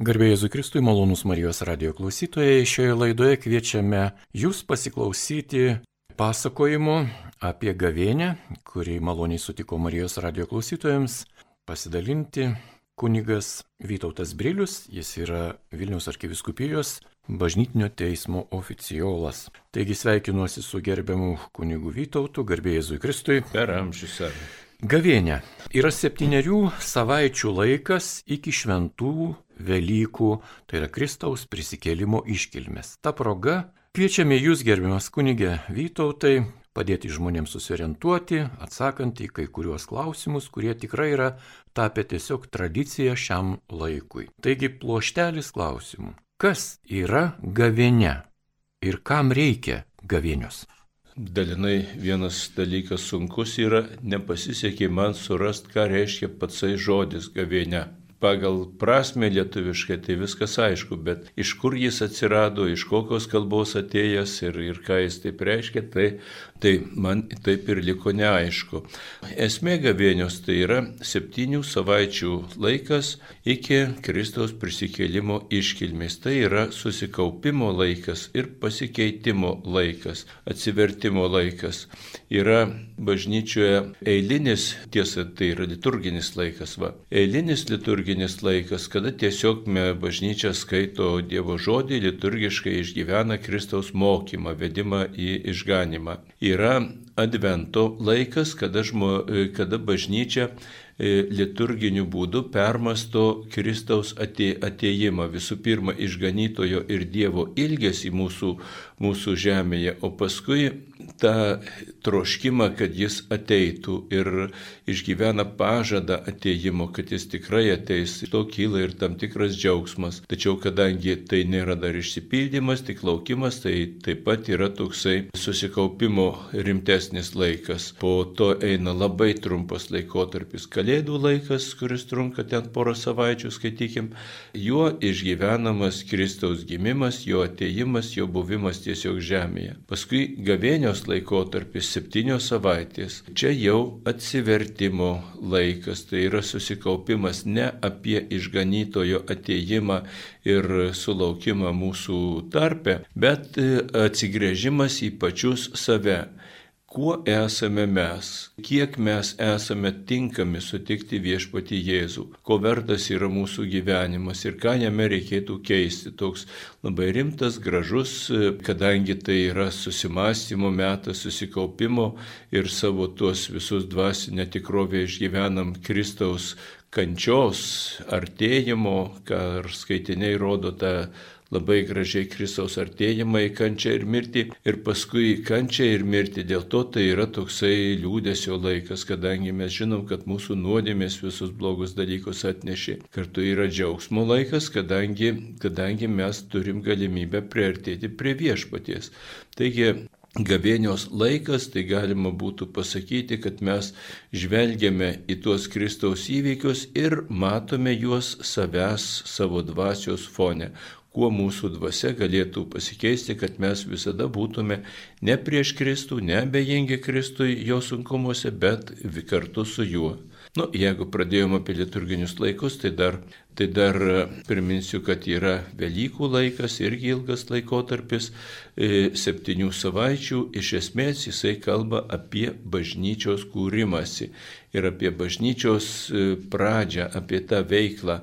Garbėjai Jėzui Kristui, malonus Marijos radio klausytojai, šioje laidoje kviečiame jūs pasiklausyti pasakojimo apie gavėnę, kurį maloniai sutiko Marijos radio klausytojams pasidalinti kunigas Vytautas Brilius, jis yra Vilniaus arkiviskupijos bažnytinio teismo oficiolas. Taigi sveikinuosi su gerbiamu kunigu Vytautu, garbėjai Jėzui Kristui. Per amžius ar. Gavėnė yra septyniarių savaičių laikas iki šventų Velykų, tai yra Kristaus prisikėlimo iškilmės. Ta proga kviečiame jūs, gerbiamas kunigė Vytautai, padėti žmonėms susiorientuoti, atsakant į kai kuriuos klausimus, kurie tikrai yra tapę tiesiog tradicija šiam laikui. Taigi ploštelis klausimų. Kas yra gavėne ir kam reikia gavėnios? Dalinai vienas dalykas sunkus yra, nepasisekė man surasti, ką reiškia patsai žodis gavėne pagal prasme lietuviškai tai viskas aišku, bet iš kur jis atsirado, iš kokios kalbos atėjęs ir, ir ką jis taip reiškia, tai, tai man taip ir liko neaišku. Esmė gavėnios tai yra septynių savaičių laikas iki Kristaus prisikėlimo iškilmės. Tai yra susikaupimo laikas ir pasikeitimo laikas, atsivertimo laikas. Yra bažnyčioje eilinis, tiesa, tai yra liturginis laikas, va. Eilinis liturginis laikas, kada tiesiog bažnyčia skaito Dievo žodį, liturgiškai išgyvena Kristaus mokymą, vedimą į išganimą. Yra advento laikas, kada, žmo, kada bažnyčia e, liturginiu būdu permasto Kristaus atėjimą, visų pirma, išganytojo ir Dievo ilgesį mūsų, mūsų žemėje, o paskui tą troškimą, kad jis ateitų ir išgyvena pažadą ateimo, kad jis tikrai ateis. To kyla ir tam tikras džiaugsmas. Tačiau kadangi tai nėra dar išsipildymas, tik laukimas, tai taip pat yra toksai susikaupimo rimtesnis laikas. Po to eina labai trumpas laikotarpis - kalėdų laikas, kuris trunka ten porą savaičių, skaitykim. Juo išgyvenamas Kristaus gimimas, jo ateimas, jo buvimas tiesiog žemėje. Paskui gavėnios laikotarpis septynios savaitės. Čia jau atsivertimo laikas, tai yra susikaupimas ne apie išganytojo ateimą ir sulaukimą mūsų tarpe, bet atsigrėžimas į pačius save kuo esame mes, kiek mes esame tinkami sutikti viešpati Jėzų, ko vertas yra mūsų gyvenimas ir ką jame reikėtų keisti. Toks labai rimtas, gražus, kadangi tai yra susimastymo metas, susikaupimo ir savo tuos visus dvasinę tikrovę išgyvenam Kristaus kančios, artėjimo, ką ar skaitiniai rodo tą labai gražiai Kristaus artėjimą į kančią ir mirtį ir paskui kančią ir mirtį. Dėl to tai yra toksai liūdėsio laikas, kadangi mes žinom, kad mūsų nuodėmės visus blogus dalykus atnešė. Kartu yra džiaugsmo laikas, kadangi, kadangi mes turim galimybę priartėti prie viešpaties. Taigi Gavėnios laikas, tai galima būtų pasakyti, kad mes žvelgiame į tuos Kristaus įvykius ir matome juos savęs savo dvasios fone, kuo mūsų dvasia galėtų pasikeisti, kad mes visada būtume ne prieš Kristų, ne abejingi Kristui jo sunkumuose, bet kartu su juo. Nu, jeigu pradėjome apie liturginius laikus, tai dar, tai dar priminsiu, kad yra Velykų laikas, irgi ilgas laikotarpis, e, septynių savaičių, iš esmės jisai kalba apie bažnyčios kūrimąsi ir apie bažnyčios e, pradžią, apie tą veiklą,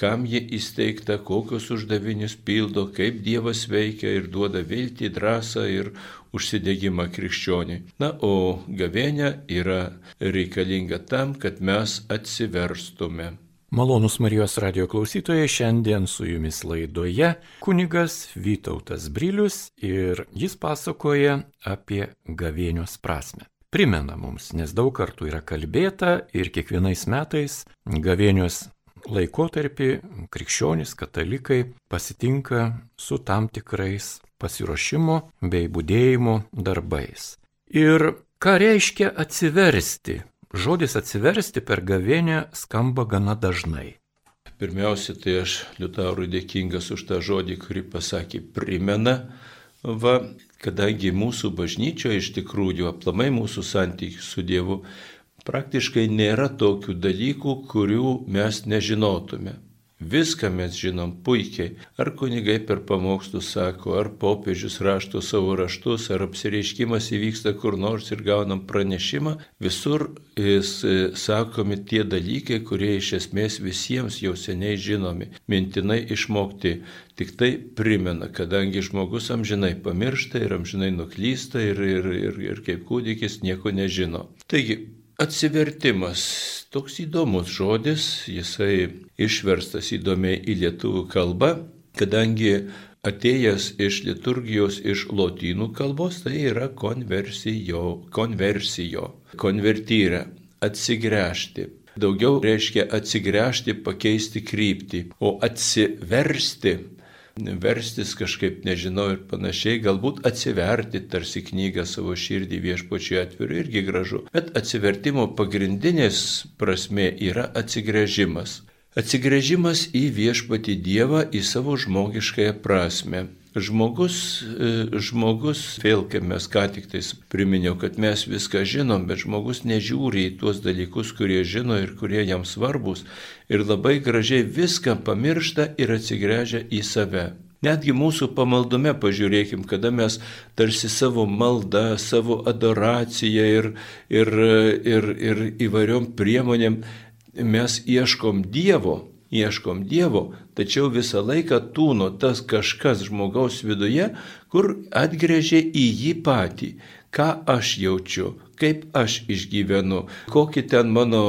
kam ji įsteigta, kokius uždavinius pildo, kaip Dievas veikia ir duoda viltį, drąsą ir užsidėgymą krikščioniui. Na, o gavėnė yra reikalinga tam, kad mes atsiverstume. Malonus Marijos radio klausytojai, šiandien su jumis laidoje kunigas Vytautas Brilius ir jis pasakoja apie gavėnios prasme. Primena mums, nes daug kartų yra kalbėta ir kiekvienais metais gavėnios laikotarpį krikščionys, katalikai pasitinka su tam tikrais pasiruošimo bei būdėjimo darbais. Ir ką reiškia atsiversti? Žodis atsiversti per gavėnę skamba gana dažnai. Pirmiausia, tai aš Liutaurui dėkingas už tą žodį, kurį pasakė primena. Va, kadangi mūsų bažnyčioje iš tikrųjų aplamai mūsų santykių su Dievu Praktiškai nėra tokių dalykų, kurių mes nežinotume. Viską mes žinom puikiai. Ar kunigai per pamokslus sako, ar popiežius rašto savo raštus, ar apsireiškimas įvyksta kur nors ir gaunam pranešimą. Visur jis, e, sakomi tie dalykai, kurie iš esmės visiems jau seniai žinomi, mintinai išmokti. Tik tai primena, kadangi žmogus amžinai pamiršta ir amžinai nuklysta ir, ir, ir, ir kaip kūdikis nieko nežino. Taigi, Atsivertimas. Toks įdomus žodis, jisai išverstas įdomiai į lietuvių kalbą, kadangi atėjęs iš liturgijos iš lotynų kalbos, tai yra konversijo, konversijo, konvertyrė, atsigręžti. Daugiau reiškia atsigręžti, pakeisti kryptį, o atsiversti verstis kažkaip, nežinau ir panašiai, galbūt atsiverti tarsi knygą savo širdį viešpočiai atviru irgi gražu. Bet atsivertimo pagrindinės prasme yra atsigrėžimas. Atsigrėžimas į viešpatį Dievą, į savo žmogiškąją prasme. Žmogus, e, žmogus, vėl kaip mes ką tik tais priminiau, kad mes viską žinom, bet žmogus nežiūri į tuos dalykus, kurie žino ir kurie jam svarbus ir labai gražiai viską pamiršta ir atsigręžia į save. Netgi mūsų pamaldume pažiūrėkim, kada mes tarsi savo maldą, savo adoraciją ir, ir, ir, ir įvairiom priemonėm mes ieškom Dievo, ieškom Dievo, tačiau visą laiką tūno tas kažkas žmogaus viduje, kur atgrėžė į jį patį, ką aš jaučiu, kaip aš išgyvenu, kokie ten mano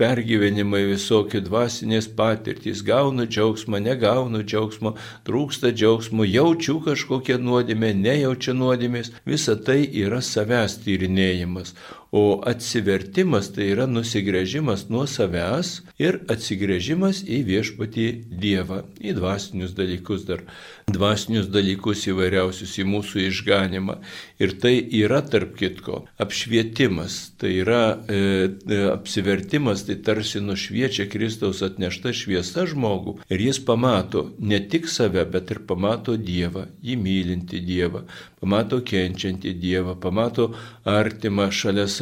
pergyvenimai visokie dvasinės patirtys, gaunu džiaugsmą, negaunu džiaugsmo, trūksta džiaugsmo, jaučiu kažkokią nuodėmę, nejaučiu nuodėmės, visa tai yra savęs tyrinėjimas. O atsivertimas tai yra nusigrėžimas nuo savęs ir atsigrėžimas į viešpatį Dievą, į dvasinius dalykus dar, dvasinius dalykus įvairiausius, į mūsų išganimą. Ir tai yra tarp kitko apšvietimas, tai yra e, e, apsivertimas, tai tarsi nušviečia Kristaus atnešta šviesa žmogų ir jis pamato ne tik save, bet ir pamato Dievą, jį mylinti Dievą, pamato kenčiantį Dievą, pamato artimą šalia savęs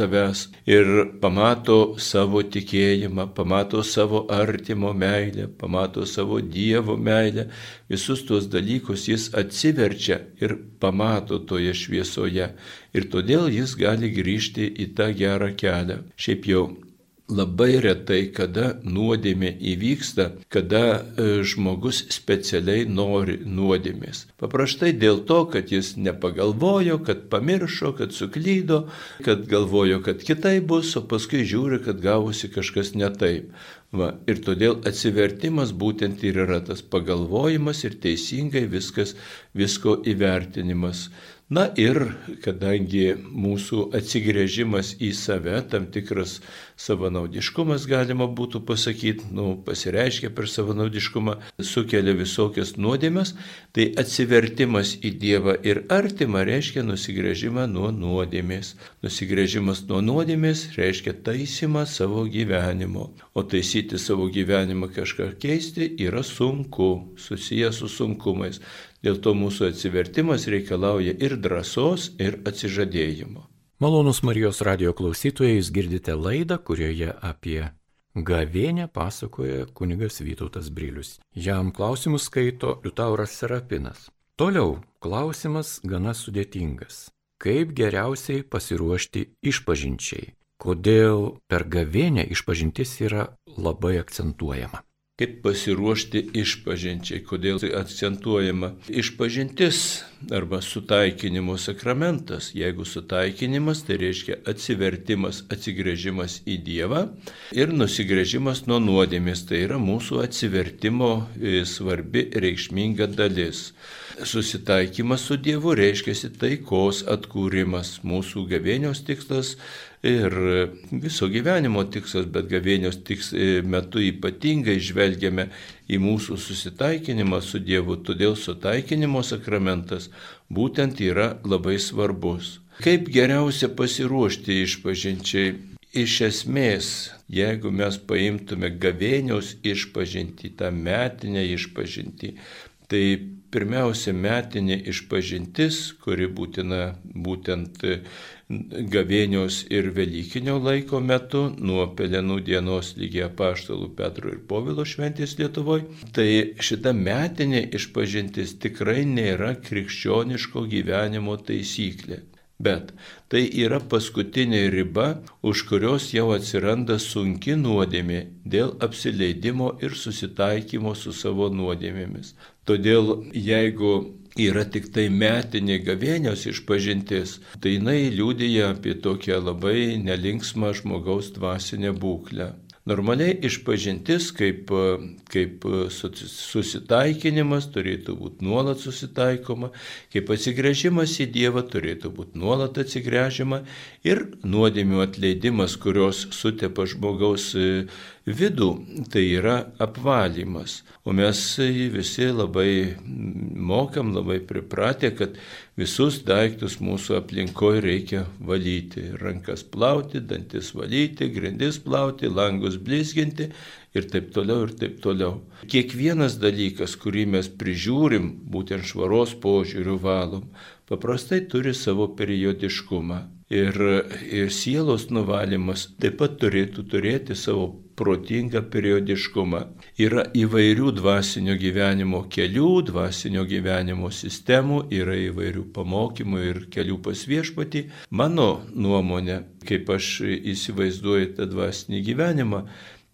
ir pamato savo tikėjimą, pamato savo artimo meilę, pamato savo Dievo meilę, visus tuos dalykus jis atsiverčia ir pamato toje šviesoje ir todėl jis gali grįžti į tą gerą kelią. Šiaip jau labai retai, kada nuodėmė įvyksta, kada e, žmogus specialiai nori nuodėmės. Paprastai dėl to, kad jis nepagalvojo, kad pamiršo, kad suklydo, kad galvojo, kad kitai bus, o paskui žiūri, kad gavosi kažkas ne taip. Va, ir todėl atsivertimas būtent ir yra tas pagalvojimas ir teisingai viskas, visko įvertinimas. Na ir kadangi mūsų atsigrėžimas į save, tam tikras savanaudiškumas, galima būtų pasakyti, nu, pasireiškia per savanaudiškumą, sukelia visokias nuodėmes, tai atsivertimas į Dievą ir artimą reiškia nusigrėžimą nuo nuodėmės. Nusigrėžimas nuo nuodėmės reiškia taisymą savo gyvenimo. O taisyti savo gyvenimą kažką keisti yra sunku, susijęs su sunkumais. Dėl to mūsų atsivertimas reikalauja ir drąsos, ir atsižadėjimo. Malonus Marijos radio klausytojai, jūs girdite laidą, kurioje apie gavėnę pasakoja kunigas Vytautas Brilius. Jam klausimus skaito Liutauras Serapinas. Toliau klausimas gana sudėtingas. Kaip geriausiai pasiruošti išpažinčiai? Kodėl per gavėnę išpažintis yra labai akcentuojama? Kaip pasiruošti išpažinčiai, kodėl tai akcentuojama. Išpažintis arba sutaikinimo sakramentas. Jeigu sutaikinimas, tai reiškia atsivertimas, atsigrėžimas į Dievą ir nusigrėžimas nuo nuodėmės. Tai yra mūsų atsivertimo e, svarbi reikšminga dalis. Susitaikymas su Dievu reiškia taikos atkūrimas. Mūsų gavėnios tikslas ir viso gyvenimo tikslas, bet gavėnios tiks, e, metu ypatingai žvelgiame į mūsų susitaikinimą su Dievu, todėl sutaikinimo sakramentas būtent yra labai svarbus. Kaip geriausia pasiruošti išpažinčiai? Iš esmės, jeigu mes paimtume gavėnios išpažinti, tą metinę išpažinti, Tai pirmiausia metinė išpažintis, kuri būtina būtent gavėnios ir Velykinio laiko metu, nuo Pelenų dienos lygiai apaštalų Petro ir Povilo šventės Lietuvoje, tai šita metinė išpažintis tikrai nėra krikščioniško gyvenimo taisyklė. Bet tai yra paskutinė riba, už kurios jau atsiranda sunki nuodėmė dėl apsileidimo ir susitaikymo su savo nuodėmėmis. Todėl jeigu yra tik tai metinė gavėnios išpažintis, tai jinai liūdija apie tokią labai nelinksmą žmogaus dvasinę būklę. Normaliai išpažintis kaip, kaip susitaikinimas turėtų būti nuolat susitaikoma, kaip atsigrėžimas į Dievą turėtų būti nuolat atsigrėžima ir nuodėmių atleidimas, kurios sutepa žmogaus vidų, tai yra apvalymas. O mes visi labai mokam, labai pripratę, kad visus daiktus mūsų aplinkoje reikia valyti. Rankas plauti, dantis valyti, grindis plauti, langus blizginti ir taip toliau, ir taip toliau. Kiekvienas dalykas, kurį mes prižiūrim, būtent švaros požiūrių valom, paprastai turi savo periodiškumą. Ir, ir sielos nuvalymas taip pat turėtų turėti savo protingą periodiškumą. Yra įvairių dvasinio gyvenimo kelių, dvasinio gyvenimo sistemų, yra įvairių pamokymų ir kelių pas viešpatį. Mano nuomonė, kaip aš įsivaizduoju tą dvasinį gyvenimą,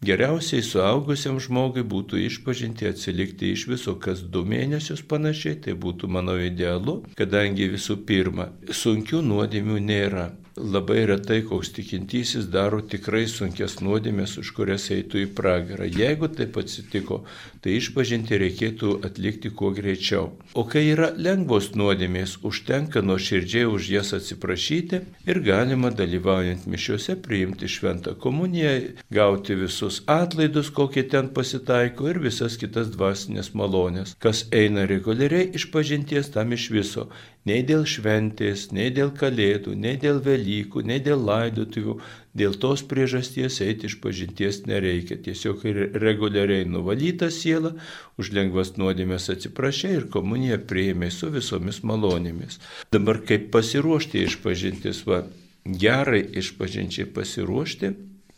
Geriausiai suaugusiam žmogui būtų išpažinti atsilikti iš viso kas du mėnesius panašiai, tai būtų mano idealu, kadangi visų pirma, sunkių nuodėmių nėra. Labai retai koks tikintysis daro tikrai sunkias nuodėmės, už kurias eitų į pragarą. Jeigu taip atsitiko, tai išpažinti reikėtų atlikti kuo greičiau. O kai yra lengvos nuodėmės, užtenka nuo širdžiai už jas atsiprašyti ir galima dalyvaujant mišiuose priimti šventą komuniją, gauti visus atlaidus, kokie ten pasitaiko ir visas kitas dvasinės malonės. Kas eina reguliariai išpažinties tam iš viso nei dėl šventės, nei dėl kalėdų, nei dėl Velykų, nei dėl laidotuvių. Dėl tos priežasties eiti iš pažinties nereikia. Tiesiog reguliariai nuvalyta siela, už lengvas nuodėmės atsiprašė ir komuniją prieimė su visomis malonėmis. Dabar kaip pasiruošti iš pažintis, va, gerai iš pažinčiai pasiruošti,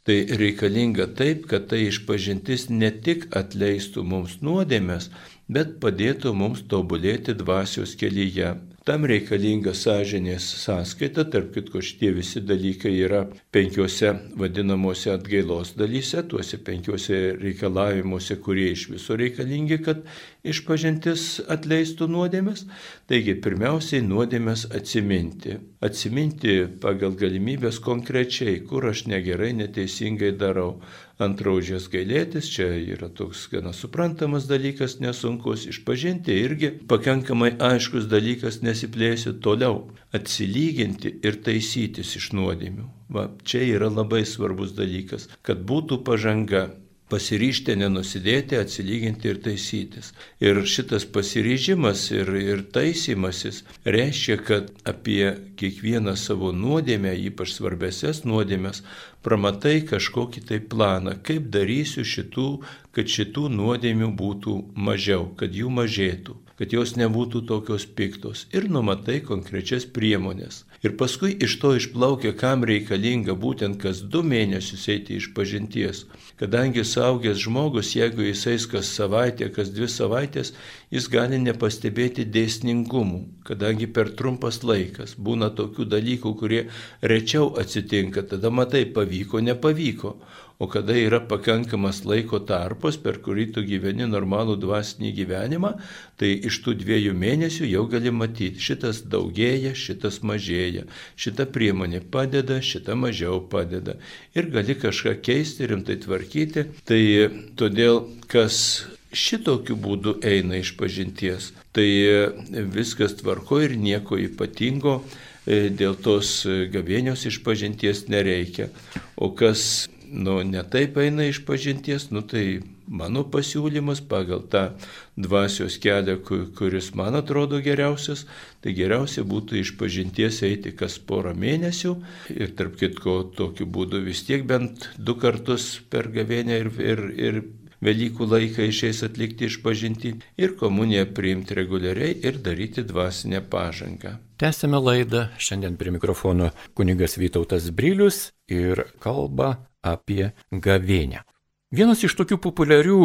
Tai reikalinga taip, kad tai išpažintis ne tik atleistų mums nuodėmės, bet padėtų mums tobulėti dvasios kelyje. Tam reikalinga sąžinės sąskaita, tarp kitko šitie visi dalykai yra penkiose vadinamosi atgailos dalyse, tuose penkiose reikalavimuose, kurie iš viso reikalingi, kad išpažintis atleistų nuodėmės. Taigi pirmiausiai nuodėmės atsiminti. Atsiminti pagal galimybės konkrečiai, kur aš negerai, neteisingai darau ant raužės gailėtis, čia yra toks gana suprantamas dalykas, nesunkus, išpažinti irgi pakankamai aiškus dalykas, nesiplėsiu toliau, atsilyginti ir taisytis iš nuodėmių. Va, čia yra labai svarbus dalykas, kad būtų pažanga pasiryžti nenusidėti, atsilyginti ir taisytis. Ir šitas pasiryžimas ir, ir taisymasis reiškia, kad apie kiekvieną savo nuodėmę, ypač svarbesias nuodėmės, pramatai kažkokį tai planą, kaip darysiu šitų, kad šitų nuodėmių būtų mažiau, kad jų mažėtų kad jos nebūtų tokios piktos ir numatai konkrečias priemonės. Ir paskui iš to išplaukia, kam reikalinga būtent kas du mėnesius eiti iš pažinties. Kadangi saugęs žmogus, jeigu jisai kas savaitę, kas dvi savaitės, jis gali nepastebėti dėsningumų, kadangi per trumpas laikas būna tokių dalykų, kurie rečiau atsitinka, tada matai, pavyko, nepavyko. O kada yra pakankamas laiko tarpas, per kurį tu gyveni normalų dvasinį gyvenimą, tai iš tų dviejų mėnesių jau gali matyti, šitas daugėja, šitas mažėja, šita priemonė padeda, šita mažiau padeda. Ir gali kažką keisti, rimtai tvarkyti. Tai todėl, kas šitokiu būdu eina iš pažinties, tai viskas tvarko ir nieko ypatingo e, dėl tos gavėnios išpažinties nereikia. O kas nu, netaip eina iš pažinties, nu tai mano pasiūlymas pagal tą dvasios kelią, kuris man atrodo geriausias, tai geriausia būtų iš pažinties eiti kas porą mėnesių ir tarp kitko tokiu būdu vis tiek bent du kartus per gavėnę ir, ir, ir Velykų laiką išeis atlikti išpažinti ir komuniją priimti reguliariai ir daryti dvasinę pažangą. Tęsime laidą. Šiandien prie mikrofono kunigas Vytautas Brilius ir kalba apie gavėnę. Vienas iš tokių populiarių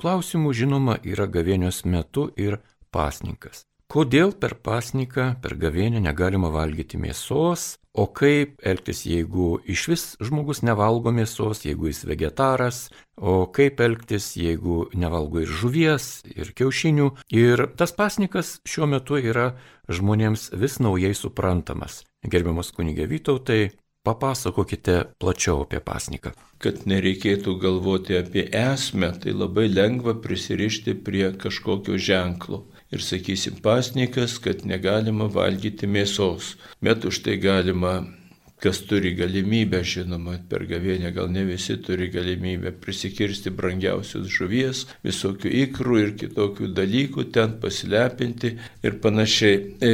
klausimų, žinoma, yra gavėnios metu ir pasninkas. Kodėl per pasniką, per gavėnę negalima valgyti mėsos, o kaip elgtis, jeigu iš vis žmogus nevalgo mėsos, jeigu jis vegetaras, o kaip elgtis, jeigu nevalgo ir žuvies, ir kiaušinių. Ir tas pasnikas šiuo metu yra žmonėms vis naujai suprantamas. Gerbiamas kunigė Vytautai, papasakokite plačiau apie pasniką. Kad nereikėtų galvoti apie esmę, tai labai lengva prisirišti prie kažkokio ženklo ir sakysim pasnikas, kad negalima valgyti mėsos, bet už tai galima kas turi galimybę, žinoma, per gavėnę gal ne visi turi galimybę prisikirsti brangiausios žuvies, visokių ikrų ir kitokių dalykų, ten pasilepinti ir panašiai. E,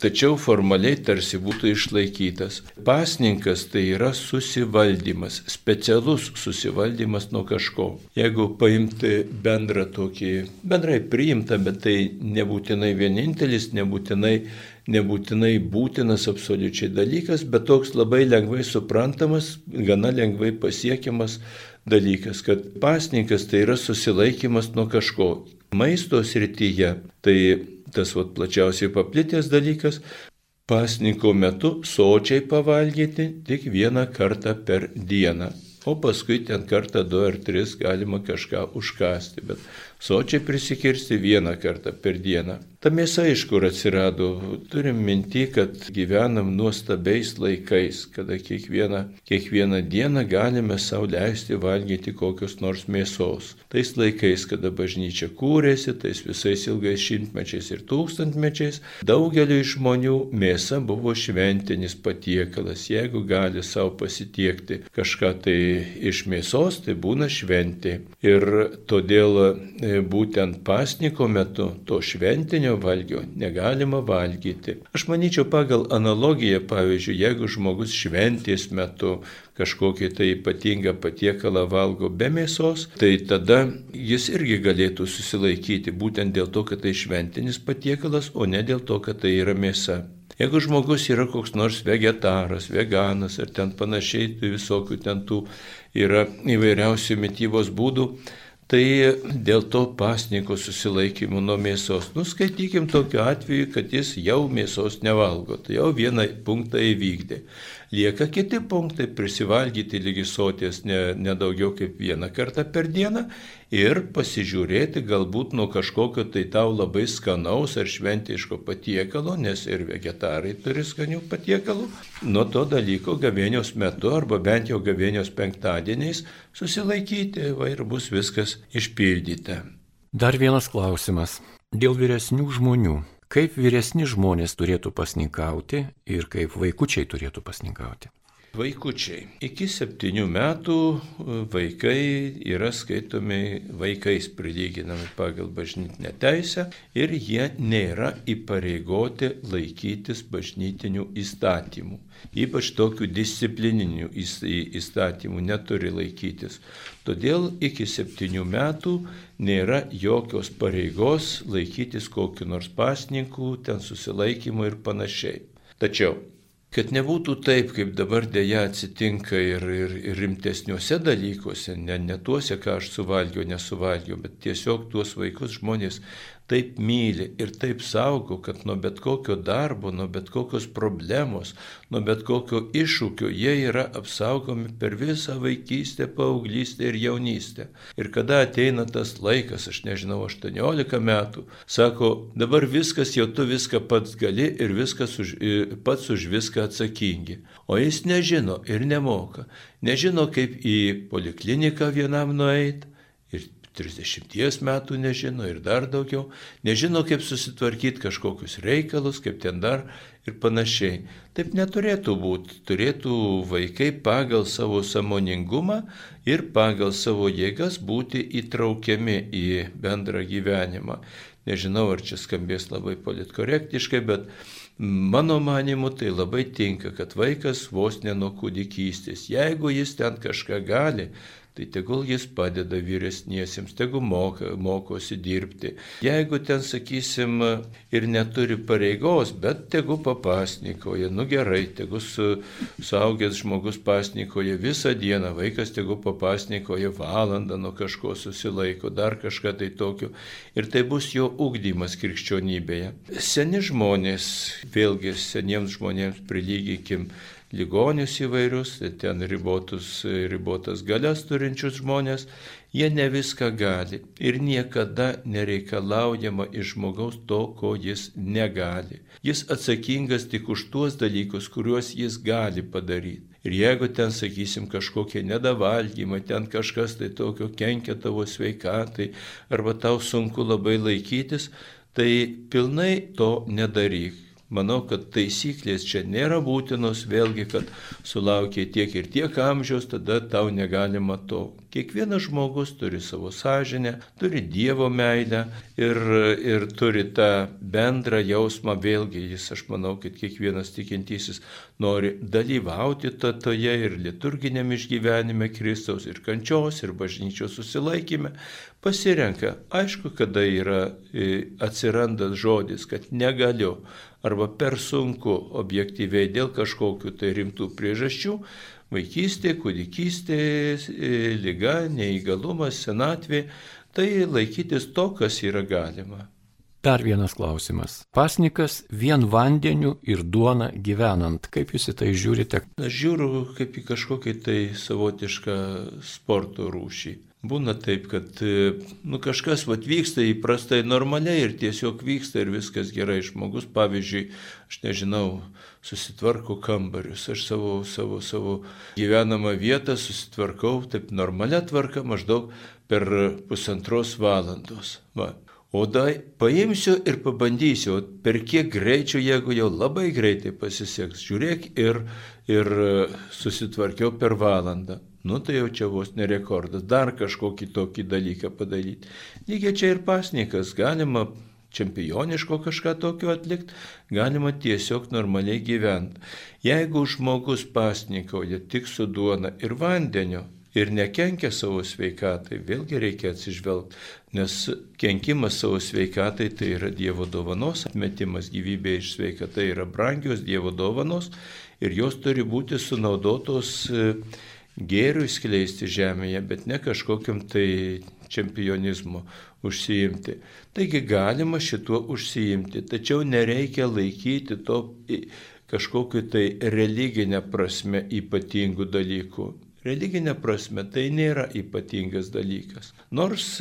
tačiau formaliai tarsi būtų išlaikytas. Pasninkas tai yra susivaldymas, specialus susivaldymas nuo kažko. Jeigu paimti bendrą tokį, bendrai priimtą, bet tai nebūtinai vienintelis, nebūtinai nebūtinai būtinas absoliučiai dalykas, bet toks labai lengvai suprantamas, gana lengvai pasiekiamas dalykas, kad pasninkas tai yra susilaikimas nuo kažko. Maisto srityje tai tas vat, plačiausiai paplitęs dalykas, pasninko metu sočiai pavalgyti tik vieną kartą per dieną. O paskui ten kartą, du ar tris galima kažką užkasti, bet sočiai prisikirsti vieną kartą per dieną. Ta mėsa iš kur atsirado? Turim minti, kad gyvenam nuostabiais laikais, kada kiekvieną, kiekvieną dieną galime savo leisti valgyti kokios nors mėsos. Tais laikais, kada bažnyčia kūrėsi, tais visais ilgais šimtmečiais ir tūkstantmečiais, daugeliu žmonių mėsa buvo šventinis patiekalas. Jeigu gali savo pasitiekti kažką tai iš mėsos, tai būna šventė. Ir todėl e, būtent pasniko metu to šventinio valgio negalima valgyti. Aš manyčiau pagal analogiją, pavyzdžiui, jeigu žmogus šventės metu kažkokį tai ypatingą patiekalą valgo be mėsos, tai tada jis irgi galėtų susilaikyti būtent dėl to, kad tai šventinis patiekalas, o ne dėl to, kad tai yra mėsa. Jeigu žmogus yra koks nors vegetaras, veganas ar ten panašiai, tai visokių ten tų yra įvairiausių mytybos būdų, Tai dėl to pasniko susilaikymų nuo mėsos. Nuskaitykim tokiu atveju, kad jis jau mėsos nevalgo. Tai jau vieną punktą įvykdė. Lieka kiti punktai - prisivalgyti lygi soties ne, ne kaip vieną kartą per dieną ir pasižiūrėti galbūt nuo kažkokio tai tau labai skanaus ar šventiško patiekalo, nes ir vegetarai turi skanių patiekalų, nuo to dalyko gavėnios metu arba bent jau gavėnios penktadieniais susilaikyti va, ir bus viskas išpildyta. Dar vienas klausimas. Dėl vyresnių žmonių Kaip vyresni žmonės turėtų pasninkauti ir kaip vaikučiai turėtų pasninkauti? Vaikučiai. Iki septynių metų e, vaikai yra skaitomi vaikais prilyginami pagal bažnytinę teisę ir jie nėra įpareigoti laikytis bažnytinių įstatymų. Ypač tokių disciplininių įstatymų neturi laikytis. Todėl iki septynių metų nėra jokios pareigos laikytis kokiu nors pasninkų, ten susilaikymu ir panašiai. Tačiau kad nebūtų taip, kaip dabar dėja atsitinka ir, ir, ir rimtesniuose dalykuose, ne, ne tuose, ką aš suvalgiau, nesuvalgiau, bet tiesiog tuos vaikus žmonės taip myli ir taip saugo, kad nuo bet kokio darbo, nuo bet kokios problemos, nuo bet kokio iššūkio jie yra apsaugomi per visą vaikystę, paauglystę ir jaunystę. Ir kada ateina tas laikas, aš nežinau, 18 metų, sako, dabar viskas, jau tu viską pats gali ir viskas už, pats už viską atsakingi. O jis nežino ir nemoka. Nežino, kaip į polikliniką vienam nueiti 30 metų nežino ir dar daugiau, nežino, kaip susitvarkyti kažkokius reikalus, kaip ten dar ir panašiai. Taip neturėtų būti. Turėtų vaikai pagal savo samoningumą ir pagal savo jėgas būti įtraukiami į bendrą gyvenimą. Nežinau, ar čia skambės labai politkorektiškai, bet mano manimu tai labai tinka, kad vaikas vos ne nuo kūdikystės. Jeigu jis ten kažką gali, tai tegul jis padeda vyresniesiems, tegul moka, mokosi dirbti. Jeigu ten, sakysim, ir neturi pareigos, bet tegul papasnikoja, nu gerai, tegul su, suaugęs žmogus pasnikoja visą dieną, vaikas tegul papasnikoja valandą nuo kažko susilaiko, dar kažką tai tokio. Ir tai bus jo ugdymas krikščionybėje. Seni žmonės, vėlgi seniems žmonėms prilygikim, ligonius įvairius, ten ribotus, ribotas galias turinčius žmonės, jie ne viską gali ir niekada nereikalaujama iš žmogaus to, ko jis negali. Jis atsakingas tik už tuos dalykus, kuriuos jis gali padaryti. Ir jeigu ten, sakysim, kažkokie nedavalgymai, ten kažkas tai tokio kenkia tavo sveikatai, arba tau sunku labai laikytis, tai pilnai to nedaryk. Manau, kad taisyklės čia nėra būtinos, vėlgi, kad sulaukia tiek ir tiek amžiaus, tada tau negalima to. Kiekvienas žmogus turi savo sąžinę, turi Dievo meilę ir, ir turi tą bendrą jausmą, vėlgi jis, aš manau, kad kiekvienas tikintysis nori dalyvauti to, toje ir liturginėme išgyvenime Kristaus, ir kančios, ir bažnyčios susilaikime, pasirenka. Aišku, kada yra e, atsiranda žodis, kad negaliu arba per sunku objektyviai dėl kažkokių tai rimtų priežasčių, vaikystė, kūdikystė, e, lyga, neįgalumas, senatvė, tai laikytis to, kas yra galima. Dar vienas klausimas. Pasnikas vien vandeniu ir duona gyvenant. Kaip jūs į tai žiūrite? Aš žiūriu kaip į kažkokį tai savotišką sporto rūšį. Būna taip, kad e, nu, kažkas vat, vyksta įprastai normaliai ir tiesiog vyksta ir viskas gerai. Žmogus, pavyzdžiui, aš nežinau, susitvarko kambarius, aš savo, savo, savo gyvenamą vietą susitvarkau taip normalia tvarka maždaug per pusantros valandos. Va. O dai paimsiu ir pabandysiu, per kiek greičio, jeigu jau labai greitai pasiseks, žiūrėk ir, ir susitvarkiau per valandą. Nu tai jau čia vos nerekordas, dar kažkokį tokį dalyką padaryti. Lygiai čia ir pasnikas, galima čempioniško kažką tokio atlikti, galima tiesiog normaliai gyventi. Jeigu žmogus pasnikauja tik su duona ir vandeniu, ir nekenkia savo sveikatai, vėlgi reikia atsižvelgti, nes kenkimas savo sveikatai tai yra Dievo dovanos, atmetimas gyvybė iš sveikatai yra brangios Dievo dovanos ir jos turi būti sunaudotos gėriui skleisti žemėje, bet ne kažkokiam tai čempionizmu užsiimti. Taigi galima šituo užsiimti, tačiau nereikia laikyti to kažkokiu tai religinė prasme ypatingų dalykų. Religinė prasme tai nėra ypatingas dalykas. Nors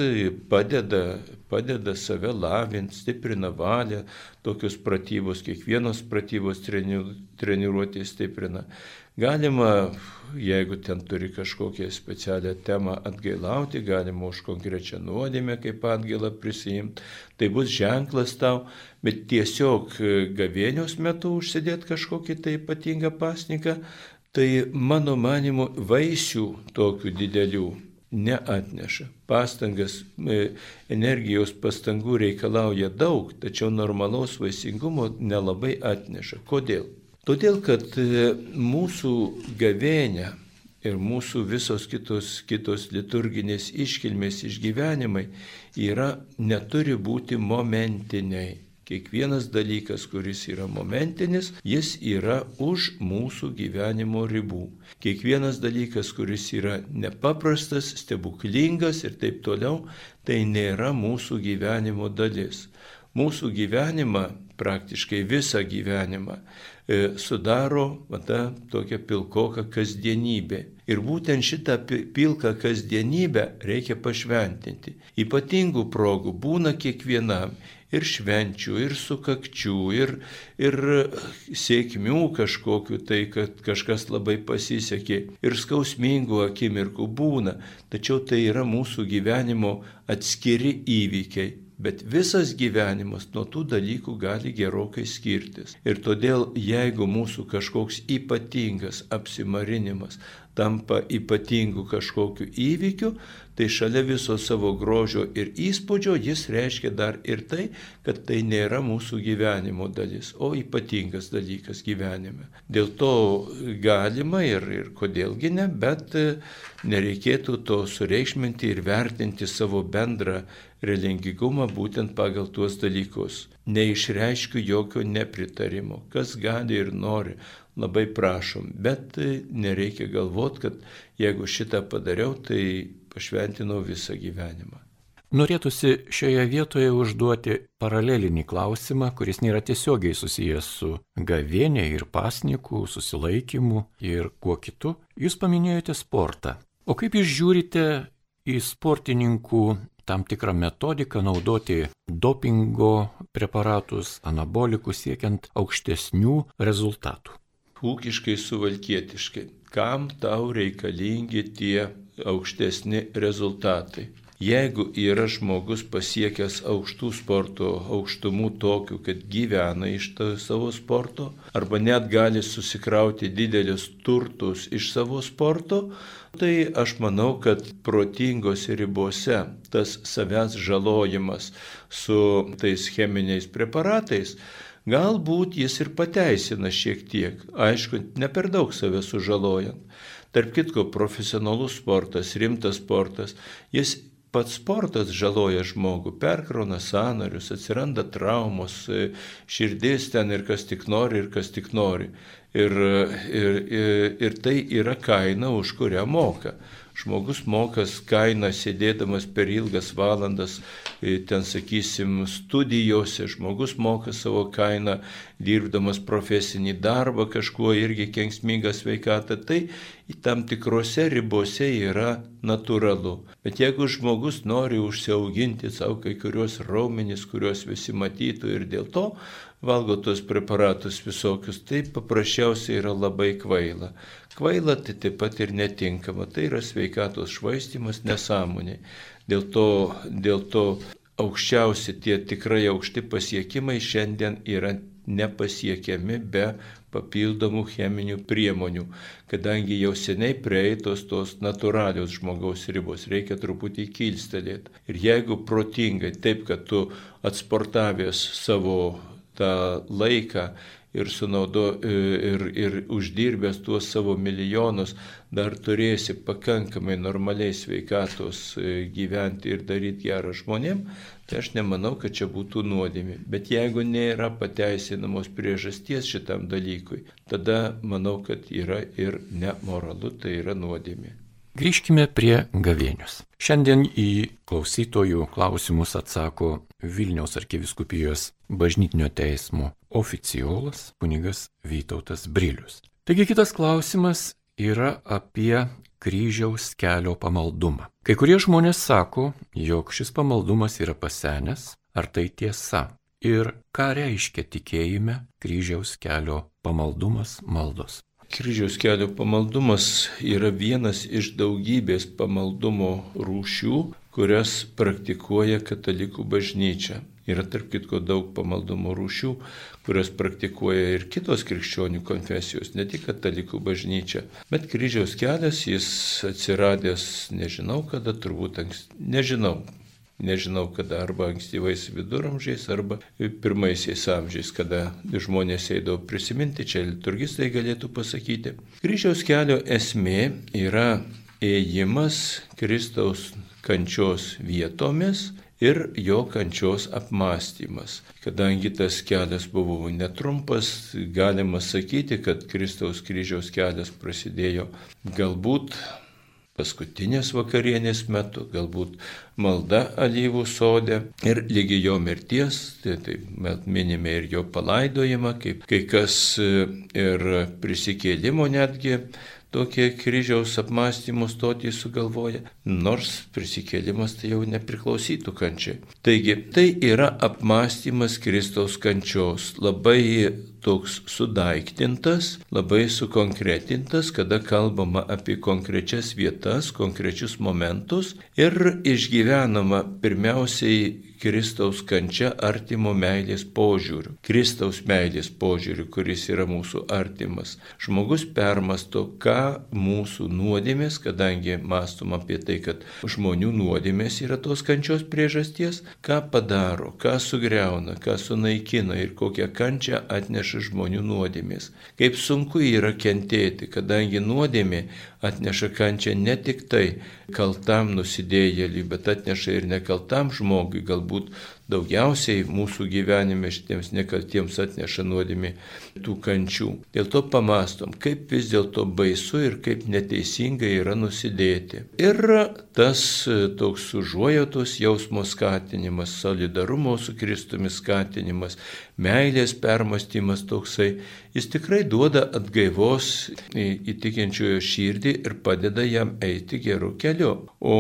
padeda, padeda save lavinti, stiprina valią, tokius pratybos, kiekvienos pratybos treniruotė stiprina. Galima, jeigu ten turi kažkokią specialią temą atgailauti, galima už konkrečią nuodėmę kaip atgailą prisijimti. Tai bus ženklas tau, bet tiesiog gavėnios metu užsidėti kažkokį tai ypatingą pasniką, tai mano manimu vaisių tokių didelių neatneša. Pastangas, e, energijos pastangų reikalauja daug, tačiau normalaus vaisingumo nelabai atneša. Kodėl? Todėl, kad e, mūsų gavėnė ir mūsų visos kitos, kitos liturginės iškilmės išgyvenimai yra, neturi būti momentiniai. Kiekvienas dalykas, kuris yra momentinis, jis yra už mūsų gyvenimo ribų. Kiekvienas dalykas, kuris yra nepaprastas, stebuklingas ir taip toliau, tai nėra mūsų gyvenimo dalis. Mūsų gyvenimą, praktiškai visą gyvenimą, sudaro va, ta tokia pilkoka kasdienybė. Ir būtent šitą pilką kasdienybę reikia pašventinti. Ypatingų progų būna kiekvienam. Ir švenčių, ir sukakčių, ir, ir sėkmių kažkokiu, tai kad kažkas labai pasisekė. Ir skausmingų akimirkų būna. Tačiau tai yra mūsų gyvenimo atskiri įvykiai Bet visas gyvenimas nuo tų dalykų gali gerokai skirtis. Ir todėl, jeigu mūsų kažkoks ypatingas apsimarinimas tampa ypatingu kažkokiu įvykiu, tai šalia viso savo grožio ir įspūdžio jis reiškia dar ir tai, kad tai nėra mūsų gyvenimo dalis, o ypatingas dalykas gyvenime. Dėl to galima ir, ir kodėlgi ne, bet nereikėtų to sureikšminti ir vertinti savo bendrą religingumą būtent pagal tuos dalykus. Neišreiškiu jokio nepritarimo, kas gali ir nori, labai prašom, bet e, nereikia galvoti, kad jeigu šitą padariau, tai pašventinau visą gyvenimą. Norėtųsi šioje vietoje užduoti paralelinį klausimą, kuris nėra tiesiogiai susijęs su gavienė ir pasnikų, susilaikymu ir kuo kitu. Jūs paminėjote sportą. O kaip jūs žiūrite į sportininkų tam tikrą metodiką naudoti dopingo preparatus, anabolikus siekiant aukštesnių rezultatų? Ūkiškai suvalkietiškai. Kam tau reikalingi tie aukštesni rezultatai. Jeigu yra žmogus pasiekęs aukštų sporto aukštumų tokių, kad gyvena iš savo sporto, arba net gali susikrauti didelius turtus iš savo sporto, tai aš manau, kad protingose ribose tas savęs žalojimas su tais cheminiais preparatais Galbūt jis ir pateisina šiek tiek, aišku, ne per daug save sužalojant. Tarp kitko, profesionalus sportas, rimtas sportas, jis pats sportas žaloja žmogų, perkrauna sanarius, atsiranda traumos, e, širdis ten ir kas tik nori, ir kas tik nori. Ir, ir, ir, ir tai yra kaina, už kurią moka. Žmogus mokas kainą sėdėdamas per ilgas valandas, e, ten sakysim, studijose, žmogus moka savo kainą dirbdamas profesinį darbą, kažkuo irgi kenksmingą sveikatą. Tai tam tikrose ribose yra natūralu. Bet jeigu žmogus nori užsiauginti savo kai kurios raumenys, kuriuos visi matytų ir dėl to valgo tuos preparatus visokius, tai paprasčiausiai yra labai kvaila. Kvaila tai taip pat ir netinkama, tai yra sveikatos švaistimas nesąmonė. Dėl to, dėl to aukščiausi tie tikrai aukšti pasiekimai šiandien yra nepasiekiami be papildomų cheminių priemonių, kadangi jau seniai prieitos tos natūralios žmogaus ribos, reikia truputį kilstelėti. Ir jeigu protingai, taip kad tu atsportavęs savo tą laiką ir, sunaudo, e, ir, ir uždirbęs tuos savo milijonus, dar turėsi pakankamai normaliai sveikatos e, gyventi ir daryti gerą žmonėm, tai aš nemanau, kad čia būtų nuodėmė. Bet jeigu nėra pateisinamos priežasties šitam dalykui, tada manau, kad yra ir nemoralu, tai yra nuodėmė. Grįžkime prie gavėnius. Šiandien į klausytojų klausimus atsako Vilniaus arkiviskupijos bažnytinio teismo oficiolas kunigas Vytautas Brilius. Taigi kitas klausimas yra apie kryžiaus kelio pamaldumą. Kai kurie žmonės sako, jog šis pamaldumas yra pasenęs, ar tai tiesa? Ir ką reiškia tikėjime kryžiaus kelio pamaldumas maldos? Kryžiaus kelio pamaldumas yra vienas iš daugybės pamaldumo rūšių, kurias praktikuoja katalikų bažnyčia. Yra tarp kitko daug pamaldumo rūšių, kurias praktikuoja ir kitos krikščionių konfesijos, ne tik katalikų bažnyčia. Bet kryžiaus kelias jis atsiradęs, nežinau kada, turbūt anksti, nežinau, nežinau kada, arba ankstyvais viduramžiais, arba pirmaisiais amžiais, kada žmonės eidavo prisiminti, čia liturgistai galėtų pasakyti. Kryžiaus kelio esmė yra ėjimas Kristaus kančios vietomis ir jo kančios apmąstymas. Kadangi tas kelias buvo netrumpas, galima sakyti, kad Kristaus kryžiaus kelias prasidėjo galbūt paskutinės vakarienės metu, galbūt malda alyvų sodė ir lygi jo mirties, tai, tai minime ir jo palaidojimą, kaip kai kas e, ir prisikėlimo netgi tokie kryžiaus apmąstymų stotį sugalvoja, nors prisikėlimas tai jau nepriklausytų kančiai. Taigi, tai yra apmąstymas Kristaus kančios, labai toks sudaiktintas, labai sukonkretintas, kada kalbama apie konkrečias vietas, konkrečius momentus ir išgyvenama pirmiausiai Kristaus kančia artimo meilės požiūriu. Kristaus meilės požiūriu, kuris yra mūsų artimas. Žmogus permasto, ką mūsų nuodėmės, kadangi mastom apie tai, kad žmonių nuodėmės yra tos kančios priežasties, ką padaro, ką sugriauna, ką sunaikina ir kokią kančią atneša žmonių nuodėmės. Kaip sunku yra kentėti, kadangi nuodėmė atneša kančią ne tik tai kaltam nusidėjėliui, bet atneša ir nekaltam žmogui, galbūt daugiausiai mūsų gyvenime šitiems nekaltiems atneša nuodėmė tų kančių. Dėl to pamastom, kaip vis dėlto baisu ir kaip neteisinga yra nusidėti. Ir tas e, toks užuojotos jausmo skatinimas, solidarumo su Kristumi skatinimas, meilės permastymas toksai, jis tikrai duoda atgaivos įtikinčiojo širdį ir padeda jam eiti geru keliu. O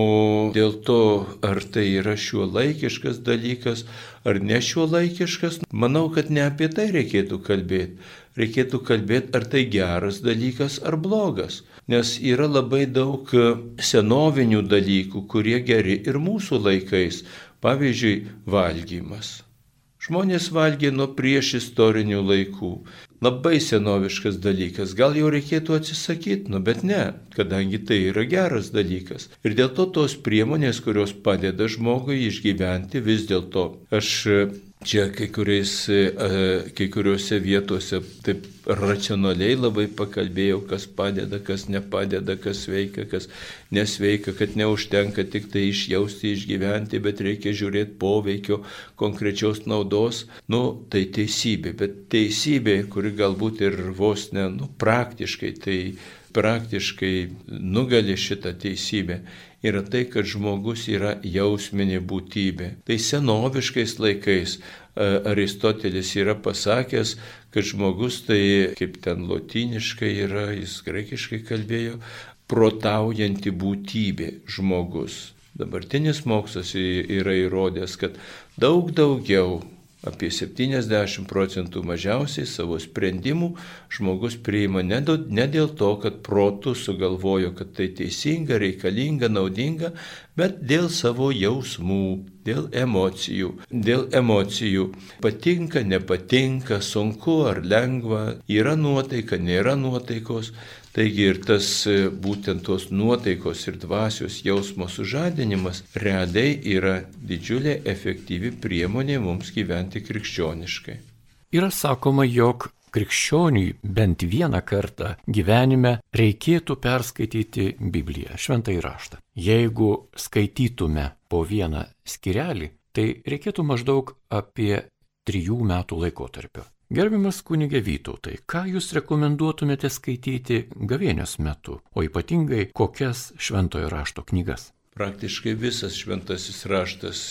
dėl to, ar tai yra šiuo laikiškas dalykas, ar ne šiuo laikiškas, manau, kad ne apie tai reikėtų kalbėti. Reikėtų kalbėti, ar tai geras dalykas ar blogas. Nes yra labai daug senovinių dalykų, kurie geri ir mūsų laikais. Pavyzdžiui, valgymas. Žmonės valgė nuo prieš istorinių laikų. Labai senoviškas dalykas. Gal jau reikėtų atsisakyti, nu bet ne, kadangi tai yra geras dalykas. Ir dėl to tos priemonės, kurios padeda žmogui išgyventi, vis dėlto aš Čia kai, kuriais, e, kai kuriuose vietose taip racionaliai labai pakalbėjau, kas padeda, kas nepadeda, kas veikia, kas nesveika, kad neužtenka tik tai išjausti, išgyventi, bet reikia žiūrėti poveikio konkrečios naudos. Nu, tai teisybė, bet teisybė, kuri galbūt ir vos ne, nu, praktiškai, tai praktiškai nugali šitą teisybę yra tai, kad žmogus yra jausminė būtybė. Tai senoviškais laikais e, Aristotelis yra pasakęs, kad žmogus tai, kaip ten lotyniškai yra, jis graikiškai kalbėjo, protaujanti būtybė žmogus. Dabartinis mokslas yra įrodęs, kad daug daugiau apie 70 procentų mažiausiai savo sprendimų žmogus priima ne, dėl to, kad protų sugalvojo, kad tai teisinga, reikalinga, naudinga, bet dėl savo jausmų, dėl emocijų. Dėl emocijų patinka, nepatinka, sunku ar lengva, yra nuotaika, nėra nuotaikos. Taigi ir tas e, būtent tos nuotaikos ir dvasios jausmo sužadinimas realiai yra didžiulė efektyvi priemonė mums gyventi krikščioniškai. Yra sakoma, jog krikščioniui bent vieną kartą gyvenime reikėtų perskaityti Bibliją, šventą įraštą. Jeigu skaitytume po vieną skirelį, tai reikėtų maždaug apie trijų metų laikotarpio. Gerbiamas kunigė Vytautai, ką jūs rekomenduotumėte skaityti gavėnios metu, o ypatingai kokias šventojo rašto knygas? Praktiškai visas šventasis raštas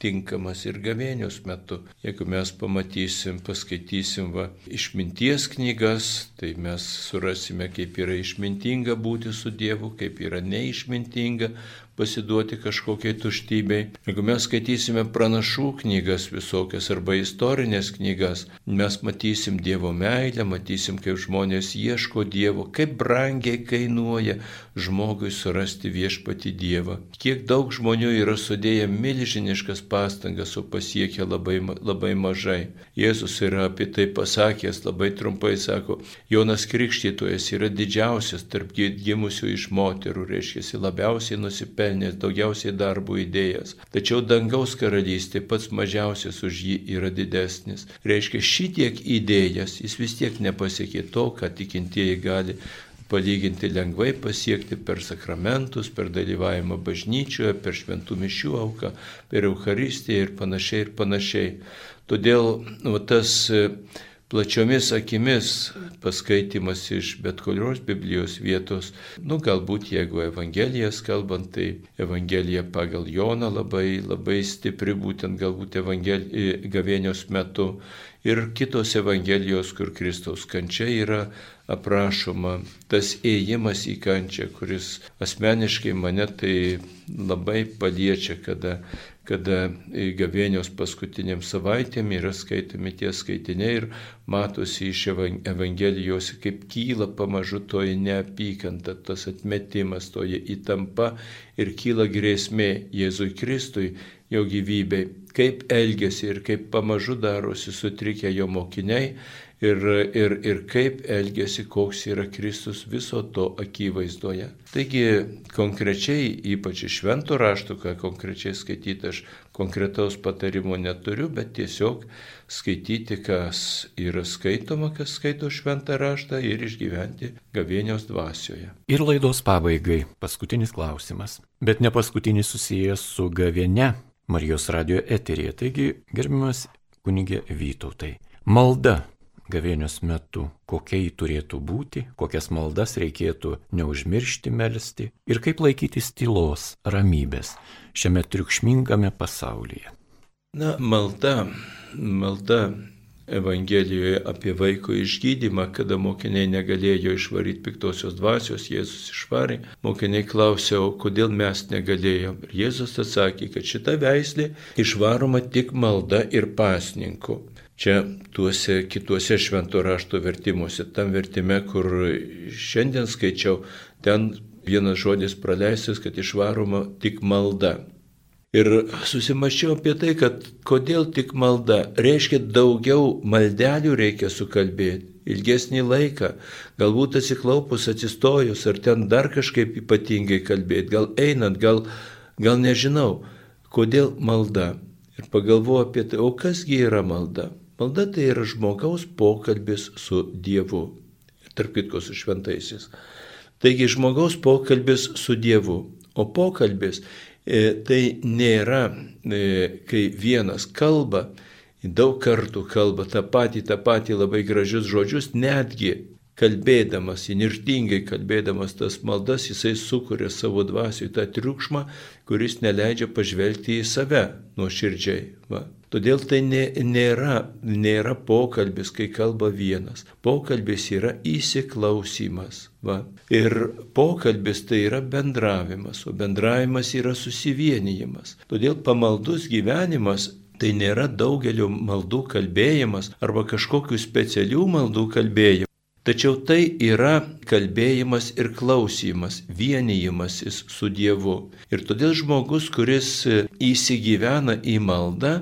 tinkamas ir gavėnios metu. Jeigu mes pamatysim, paskaitysim va, išminties knygas, tai mes surasime, kaip yra išmintinga būti su Dievu, kaip yra neišmintinga pasiduoti kažkokiai tuštybei. Jeigu mes skaitysime pranašų knygas visokias arba istorinės knygas, mes matysim Dievo meilę, matysim, kaip žmonės ieško Dievo, kaip brangiai kainuoja žmogui surasti viešpati Dievą. Kiek daug žmonių yra sudėję milžiniškas pastangas, o pasiekę labai, labai mažai. Jėzus yra apie tai pasakęs, labai trumpai sako, Jonas Krikštytojas yra didžiausias tarp gimusių iš moterų, reiškia, labiausiai nusipelnęs nusipelnęs daugiausiai darbų įdėjęs. Tačiau dangaus karalystė pats mažiausias už jį yra didesnis. Reiškia, šitiek įdėjęs jis vis tiek nepasiekė to, ką tikintieji gali palyginti lengvai pasiekti per sakramentus, per dalyvavimą bažnyčioje, per šventų mišių auką, per Eucharistiją ir panašiai ir panašiai. Todėl nu, tas plačiomis akimis paskaitimas iš bet kurios Biblijos vietos, nu galbūt jeigu Evangelijas kalbant, tai Evangelija pagal Joną labai, labai stipri, būtent galbūt evangeli, gavėnios metu. Ir kitos Evangelijos, kur Kristaus kančia yra aprašoma, tas ėjimas į kančią, kuris asmeniškai mane tai labai paliečia, kada kada gavėnios paskutiniam savaitėm yra skaitomi tie skaitiniai ir matosi iš Evangelijos, kaip kyla pamažu toji neapykanta, tas atmetimas, toji įtampa ir kyla grėsmė Jėzui Kristui, jo gyvybei, kaip elgesi ir kaip pamažu darosi sutrikę jo mokiniai ir, ir, ir kaip elgesi, koks yra Kristus viso to akivaizdoje. Taigi konkrečiai, ypač iš šventų raštų, ką konkrečiai skaityti, aš konkretaus patarimo neturiu, bet tiesiog skaityti, kas yra skaitoma, kas skaito šventą raštą ir išgyventi gavėnios dvasioje. Ir laidos pabaigai paskutinis klausimas, bet ne paskutinis susijęs su gavėne Marijos radio eterėje. Taigi, gerbiamas kunigė Vytautai, malda gavėnios metu, kokia jį turėtų būti, kokias maldas reikėtų neužmiršti melstį ir kaip laikytis tylos, ramybės šiame triukšmingame pasaulyje. Na, malda, malda Evangelijoje apie vaiko išgydymą, kada mokiniai negalėjo išvaryti piktosios dvasios, Jėzus išvarė, mokiniai klausė, o kodėl mes negalėjom. Ir Jėzus atsakė, kad šita veislė išvaroma tik malda ir pasninku. Čia tuose kituose švento rašto vertimuose, tam vertime, kur šiandien skaičiau, ten vienas žodis praleistas, kad išvaroma tik malda. Ir susimaščiau apie tai, kad kodėl tik malda, reiškia daugiau maldelių reikia sukalbėti, ilgesnį laiką, galbūt atsiklaupus, atsistojus, ar ten dar kažkaip ypatingai kalbėti, gal einant, gal, gal nežinau, kodėl malda. Ir pagalvoju apie tai, o kasgi yra malda? Malda tai yra žmogaus pokalbis su Dievu. Tarp kitko su šventaisiais. Taigi žmogaus pokalbis su Dievu. O pokalbis e, tai nėra, e, kai vienas kalba, daug kartų kalba tą patį, tą patį labai gražius žodžius, netgi kalbėdamas, inirtingai kalbėdamas tas maldas, jisai sukuria savo dvasiui tą triukšmą, kuris neleidžia pažvelgti į save nuoširdžiai. Va. Todėl tai nėra, nėra pokalbis, kai kalba vienas. Pokalbis yra įsiklausimas. Va. Ir pokalbis tai yra bendravimas, o bendravimas yra susivienijimas. Todėl pamaldus gyvenimas tai nėra daugelio maldų kalbėjimas arba kažkokių specialių maldų kalbėjimas. Tačiau tai yra kalbėjimas ir klausimas, vienijimasis su Dievu. Ir todėl žmogus, kuris įsigyvena į maldą,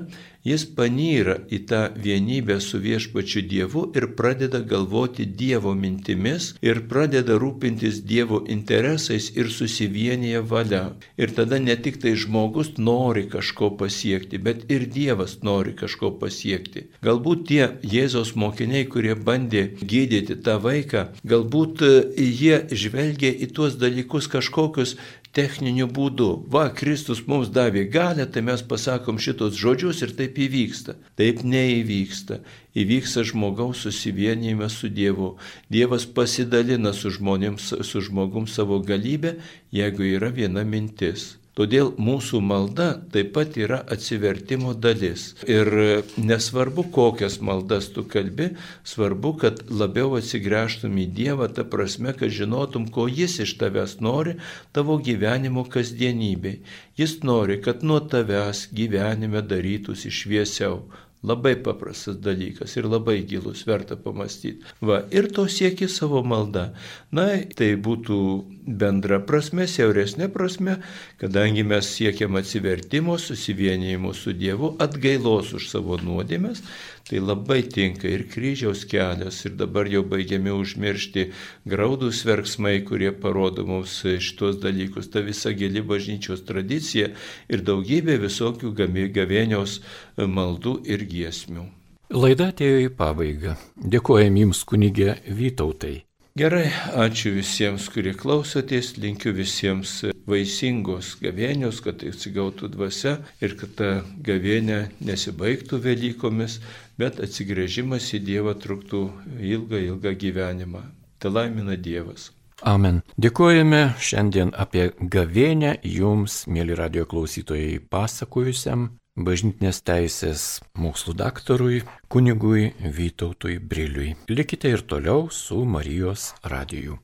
jis panyra į tą vienybę su viešpačiu Dievu ir pradeda galvoti Dievo mintimis ir pradeda rūpintis Dievo interesais ir susivienyje valia. Ir tada ne tik tai žmogus nori kažko pasiekti, bet ir Dievas nori kažko pasiekti. Galbūt tie Jėzos mokiniai, kurie bandė gydyti tą vaiką, galbūt e, jie žvelgia į tuos dalykus kažkokius techniniu būdu. Va, Kristus mums davė galę, tai mes pasakom šitos žodžius ir taip įvyksta. Taip neįvyksta. Įvyksta žmogaus susivienijimas su Dievu. Dievas pasidalina su, žmonėms, su žmogum savo galybę, jeigu yra viena mintis. Todėl mūsų malda taip pat yra atsivertimo dalis. Ir nesvarbu, kokias maldas tu kalbi, svarbu, kad labiau atsigręžtum į Dievą, ta prasme, kad žinotum, ko Jis iš tavęs nori tavo gyvenimo kasdienybei. Jis nori, kad nuo tavęs gyvenime darytųsi šviesiau, Labai paprastas dalykas ir labai gilus, verta pamastyti. Va, ir to siekia savo malda. Na, tai būtų bendra prasme, siauresnė prasme, kadangi mes siekiam atsivertimo, susivienijimo su Dievu, atgailos už savo nuodėmės, Tai labai tinka ir kryžiaus kelias, ir dabar jau baigiami užmiršti graudus verksmai, kurie parodo mums šitos dalykus, ta visa gili bažnyčios tradicija ir daugybė visokių gavėnios maldų ir giesmių. Laida atėjo į pabaigą. Dėkojame Jums, kunigė Vytautai. Gerai, ačiū visiems, kurie klausotės, linkiu visiems vaisingos gavėnios, kad atsigautų dvasia ir kad ta gavėnė nesibaigtų Velykomis, bet atsigrėžimas į Dievą truktų ilgą, ilgą gyvenimą. Tai laimina Dievas. Amen. Dėkojame šiandien apie gavėnę jums, mėly radio klausytojai, pasakojusiam bažnytinės teisės mokslų daktarui, kunigui Vytautui Briliui. Likite ir toliau su Marijos radiju.